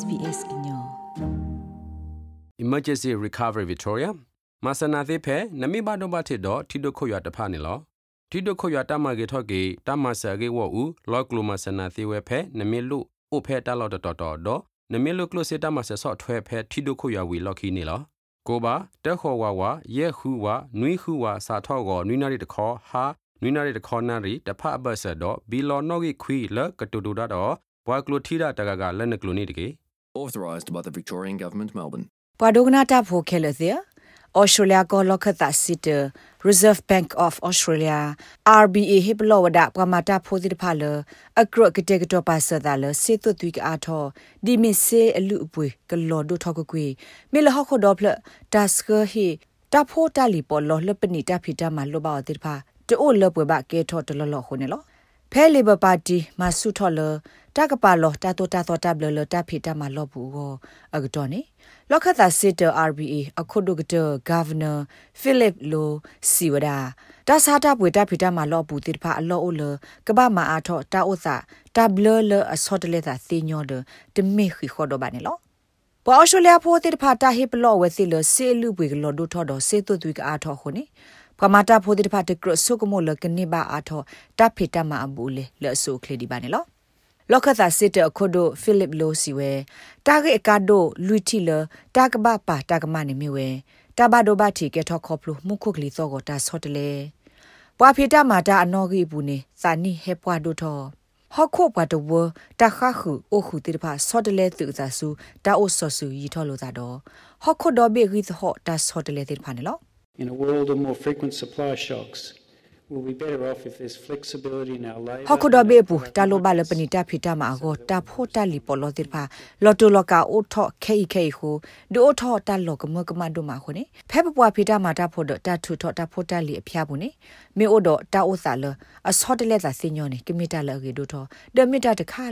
SBS ကညော Emergency Recovery Victoria မဆနာသေးဖဲနမိဘတော့ဘာထစ်တော့ထီဒိုခွရတဖာနေလောထီဒိုခွရတမကေထော့ကေတမဆာကေဝအူလော့ကလိုမဆနာသေးဝဲဖဲနမိလူအိုဖဲတလော့တော်တော်တော့နမိလူကလိုစေတမဆဆော့ထွဲဖဲထီဒိုခွရဝီလော့ခီနေလောကိုပါတက်ခေါ်ဝါဝါရဲခူဝါနွိခူဝါစာထော့ကောနွိနာရီတခေါ်ဟာနွိနာရီတခေါ်နာရီတဖအဘဆတ်တော့ဘီလော်နော့ဂီခွီလကတူတူတော့ဘွာကလိုထီတာတကကလက်နကလိုနေတကေ Authorised by the Victorian Government, Melbourne. ပဒုကနာတာဖိုခဲလသေဩစတြေးလျကိုလခတာစစ်တ Reserve Bank of Australia RBA ဟိပလောဝဒပမတာဖိုဒီဖာလအကရကတေကတောပါဆဒါလစေတုတွိကအားထောဒီမစ်စေအလူအပွေကလောဒိုထောက်ကွေမေလဟခုဒေါပလတာစကဟီတာဖိုတာလီပေါ်လောလပနီတာ ဖီတာမလောပါတိဖာတိုလပွေဘကေထောတလလောခုနေလောဖဲလီဘပါတီမဆုထော်လတကပါလောတတိုတာတော်တဘလလတဖီတမလောဘူးကိုအကတော်နေလောခတာစစ်တ RBA အခုဒုကတဂဗနာဖိလစ်လိုစီဝဒာတဆာတာပွေတဖီတမလောဘူးတိဖာအလောအိုလကဘာမအားထောတာဥစာတဘလလအစောတလက်သာသိညောဒတမေခိခောဒဘာနေလောပေါ်ရှလျာဖိုတိဖာတာဟိပလောဝဲစီလစေလူပွေကလောဒုထောဒစေတုသွိကအားထောခုနေ ပမာတာဖိုဒီဖတ်တကရဆုကမိုလကနေဘာအာထောတဖိတမအဘူလေလဲဆုခလေဒီပါနေလောလောကသာစစ်တအခုဒိုဖိလစ်လိုစီဝဲတာဂေအကာဒိုလူတီလတာကဘပါတာကမနေမီဝဲတာဘဒိုဘတီကေထောခေါပလူမှုခုကလီသောကိုတာဆော့တလေပွာဖိတမာတာအနောဂီဘူးနေစာနိဟေပွာဒိုထောဟခုပတဝတခခုအိုခုတိတဖာဆော့တလေသူဇာဆူတာအိုဆော့ဆူရီထောလို့သာတော့ဟခုဒိုဘေဂီသဟောတာဆော့တလေတိတဖာနေလော In a world of more frequent supply shocks, we'll be better off if there's flexibility in our labour. ဟခုဒဘေပူတာလိုဘလပနိတာဖီတာမာကိုတာဖိုတာလီပေါ်လောတိဖာလော်တိုလော်ကာအိုထော့ခေခေဟုဒိုထော့တာလော်ကမကမဒိုမာခုနေဖဲပပွားဖီတာမာတာဖိုဒတာထူထော့တာဖိုတာလီအဖျားဘူးနေမေအိုဒတာအိုစာလအစောတလက်သာစညောနေကမီတာလကေဒိုထော့ဒမီတာတခါ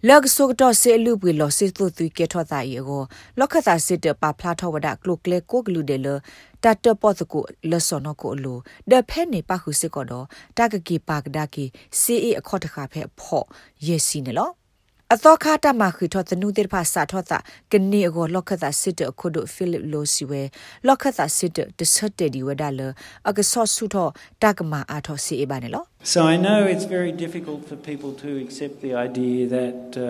လပမာအော်စီကလစ်လီဒိုဒူထော့ထော့ပါကေနေလောလက်ဆုကတော့ဆေလူပွေလောစစ်သူသူကေထောတာယေကိုလောက်ခတာစစ်တပါဖလာထောဝဒကလုကလေကိုကလူတယ်လတတ်တပတ်ကိုလဆောနကိုလူဒဖဲနေပါခုစစ်ကတော့တကကီပါကဒါကီစီအအခေါ်တခါဖဲဖော့ယေစီနေလော အသောခါတမခိထောတနုတေဖာစာထောတာကနေအကိုလောက်ခတာစစ်တအခုဒိုဖိလစ်လိုစီဝဲလောက်ခတာစစ်တတဆတ်တေဒီဝဒါလအကဆော့ဆုထောတကမာအာထောစီအပါနေလော So I know it's very difficult for people to accept the idea that uh,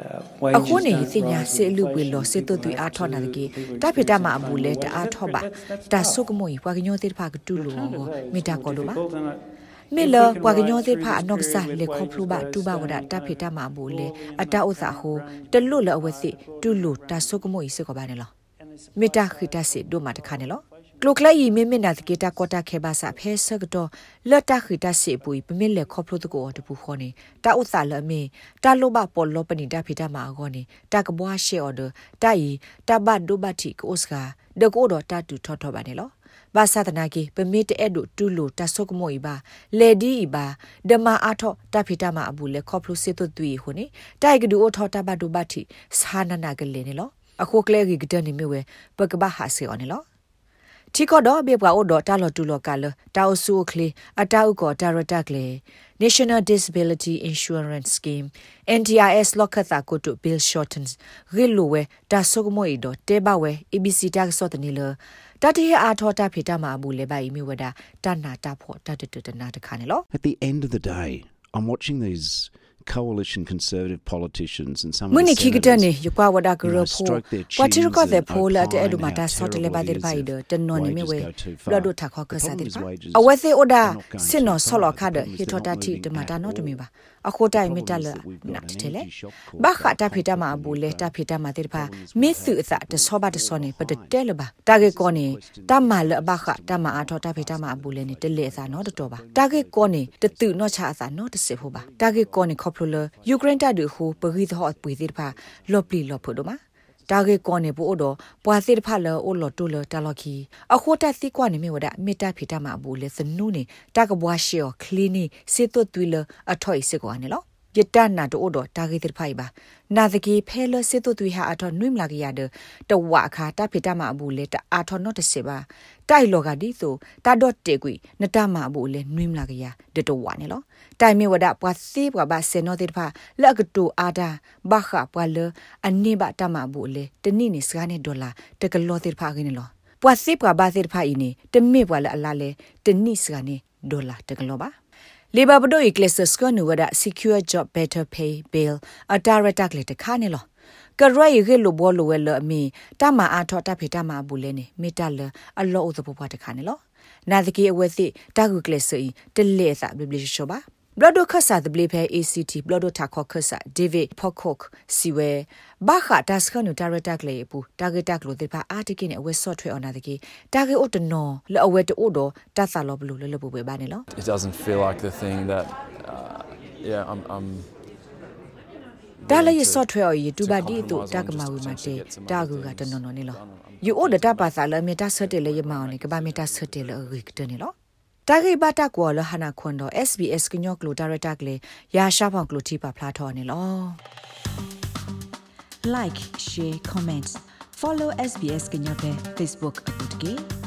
uh, အခု wages နေ don't စညာ rise စေ with လူပွေ inflation. လောစေတုတူအားထောနာကေ People တဖိတမ expect အဘူ to လေ find တ more အား work. ထောပါ That's- that's ဒါ tough. ဆုကမွေပွားကညောတေဖာကတူလော At the end of the day, မေ it's တာ more ကောလောပါ difficult and I- မေ if လ we can ပွားကညော ride တေ through ဖာ this အနော့ period စာ with လေခေါပလူပါ wages တူပါဝဒ rise, တ um, ဖိတမအဘူလေ we'll အတဥစာဟိုတလွတ်လအဝစီတူလူတာဆုကမွေစေကောပါနေလော and there's မေတာခိတစေဒိုမာတခါနေလောကလုကလိုက်ယီမေမေနာတကေတာကောတာခေဘာစာဖဲဆကတော့လတ်တခိတစေပူပမေလေခေါပလို့တကောတပူခေါနေတာဥစာလအမေတာလိုဘပေါ်လောပနိတာဖိတာမာအောနေတာကဘွားရှေအော်ဒတာယီတဘတ်ဒိုဘတိကိုစကာဒကိုတော့တတူထောထောပါနေလော ဘာသာတနာကေပမေတအဲ့ဒိုတူလိုတဆုကမိုဤပါလေဒီဤပါဓမ္မအာထောတဖိတာမာအဘူးလေခေါပလို့စေတုတူဟိုနေတိုက်ကဒူအောထောတဘတ်ဒိုဘတိသာနနာကလေးနေလောအခုကလေးကြီးကတနေမြဝဲပကဘာဟာစေအော်နေလောတီကောတော့ဘေပွားအိုတော့တာလော်တူလော်ကလတာအဆူခလီအတာဥကောတာရတက်လေ National Disability Insurance Scheme NDIS လောကတာကိုတု Bill Shortens ဂီလိုဝဲတာဆုကမွေတော့တဲဘဝဲ ABC တက်ဆော့တနီလ တတိယအာထောတာဖေတာမှာဘူးလေပိုင်မိဝဒတနာတာဖို့တတတတနာတခါနေလော At the end of the day, I'm watching these coalition conservative politicians and some မ of နိ the ခိကတနေ senators ယကွာဝဒကရ you know, ဖို stroke their ဝတိရက chins တဲ့ and ဖိုလာတဲ့ opine အဲ့ဒမတာ how ဆော့တလေပါတဲ့ terrible ပို it င် is ဒ if တနော်နေမြဝဲ wages go too far. ဘလဒထခေါက The စား problem တဲ့ is ပါ wages အဝဲစေအိုဒါ are not going စင်နော် too ဆော်လ far. ခါတဲ့ The problem ဟီ is ထော they're တာ not တီတ moving မ at တာနော်တ all. မီပါအခုတိုင် The မီ problem တ is လ that we've got နတ် an တဲလေ energy shock caused ဘာခ by တာဖေတာ conflict မ in အဘူလေ Ukraine. တာဖေတာမတဲ့ပါ Problem is မစ် we စု have အစတဆောဘာတဆောနေ all ပတ fine. တဲလပါတာကေကောနေတာမလဘခတာမအားထောတာဖေတာမအဘူလေနေတလေအစနော်တတော်ပါတာကေကောနေတတူနော်ချအစနော်တစစ်ဖို့ပါတာကေကောနေခေါပလိုလယူကရိန်းတတူဟူပဂီသောပွေသေးတပါလော့ပလီလော့ဖို့တော့မှာ တာဂေကောနေပို့တော့ပွာစီတဖလောအိုလော်တူလတာလော်ခီအခုတက်စီကွာနေမြဝဒမေတ္တာဖိတမအဘူးလေစနုနေတာကဘွားရှေော်ကလီနီစေတုတ်တူလအထော်စစ်ကွာနေလော ယယတနာတိုတော့တာဂေတဖိုင်ပါနာတကေဖဲလစစ်တုတွေဟာအထောနွိမလာကရတဲ့တဝအခါတဖေတမအဘူးလေတအာထောနော့တစေပါတိုက်လောကဒီဆိုတာတော့တေကွီနတမအဘူးလေနွိမလာကရတဲ့တဝနေလောတိုင်မီဝဒပွားစီပွားဘာစေနောတေဖာလက်ကတူအာဒါဘာခပွာလအနိဘတမအဘူးလေတနိနိစကနေဒေါ်လာတကလောတေဖာကင်းလောပွားစီပွားဘာစေဖာအင်းနေတမေပွာလအလာလေတနိစကနေဒေါ်လာတကလောပါ Labor Bodo Iglesias ko nu wada secure job better pay bill a director kle de khane lo ကရိုင်ရေလိုဘောလိုဝဲလအမီတမအားထောတဖေတမဘူးလဲနေမေတ္တလအလောဥသဘောပွားတခါနေလောနာတကီအဝဲသိတာဂုကလ စီတလေသာဘလီရှောပါဘလဒိုခဆာဒဘလီဖဲ ACT ဘလဒိုတာခောခဆာဒေးဗစ်ဖော့ခော့စီဝဲဘာခတာစခနူတာရတက်လေပူတာဂက်တက်လို့ဒီပါအာတကိနေအဝဲဆော့ထွဲအော်နာတကီတာဂက်အိုတနော်လောအဝဲတိုးတော့တတ်ဆာလောဘလူလလပူပဲပါနေလော it doesn't feel like the thing that uh, yeah I'm I'm ဒါလည်းရဆော့ထွဲအော်ရီတူပါဒီတူတကမာဝီမတေတာဂူကတနော်နော်နေလောယူအိုဒတာပါစာလမေတာဆတ်တယ်လေယမောင်နေကဘာမေတာဆတ်တယ်လေရီကတနေလော တာဂိဘတာကောလဟနာခွန်တော့ SBS ကညောကလိုဒါရတာကလေရာရှာဖောင်ကလိုတီပါဖလာထော်နေလော like share comment follow SBS ကညောပဲ Facebook အပုတ်ကေ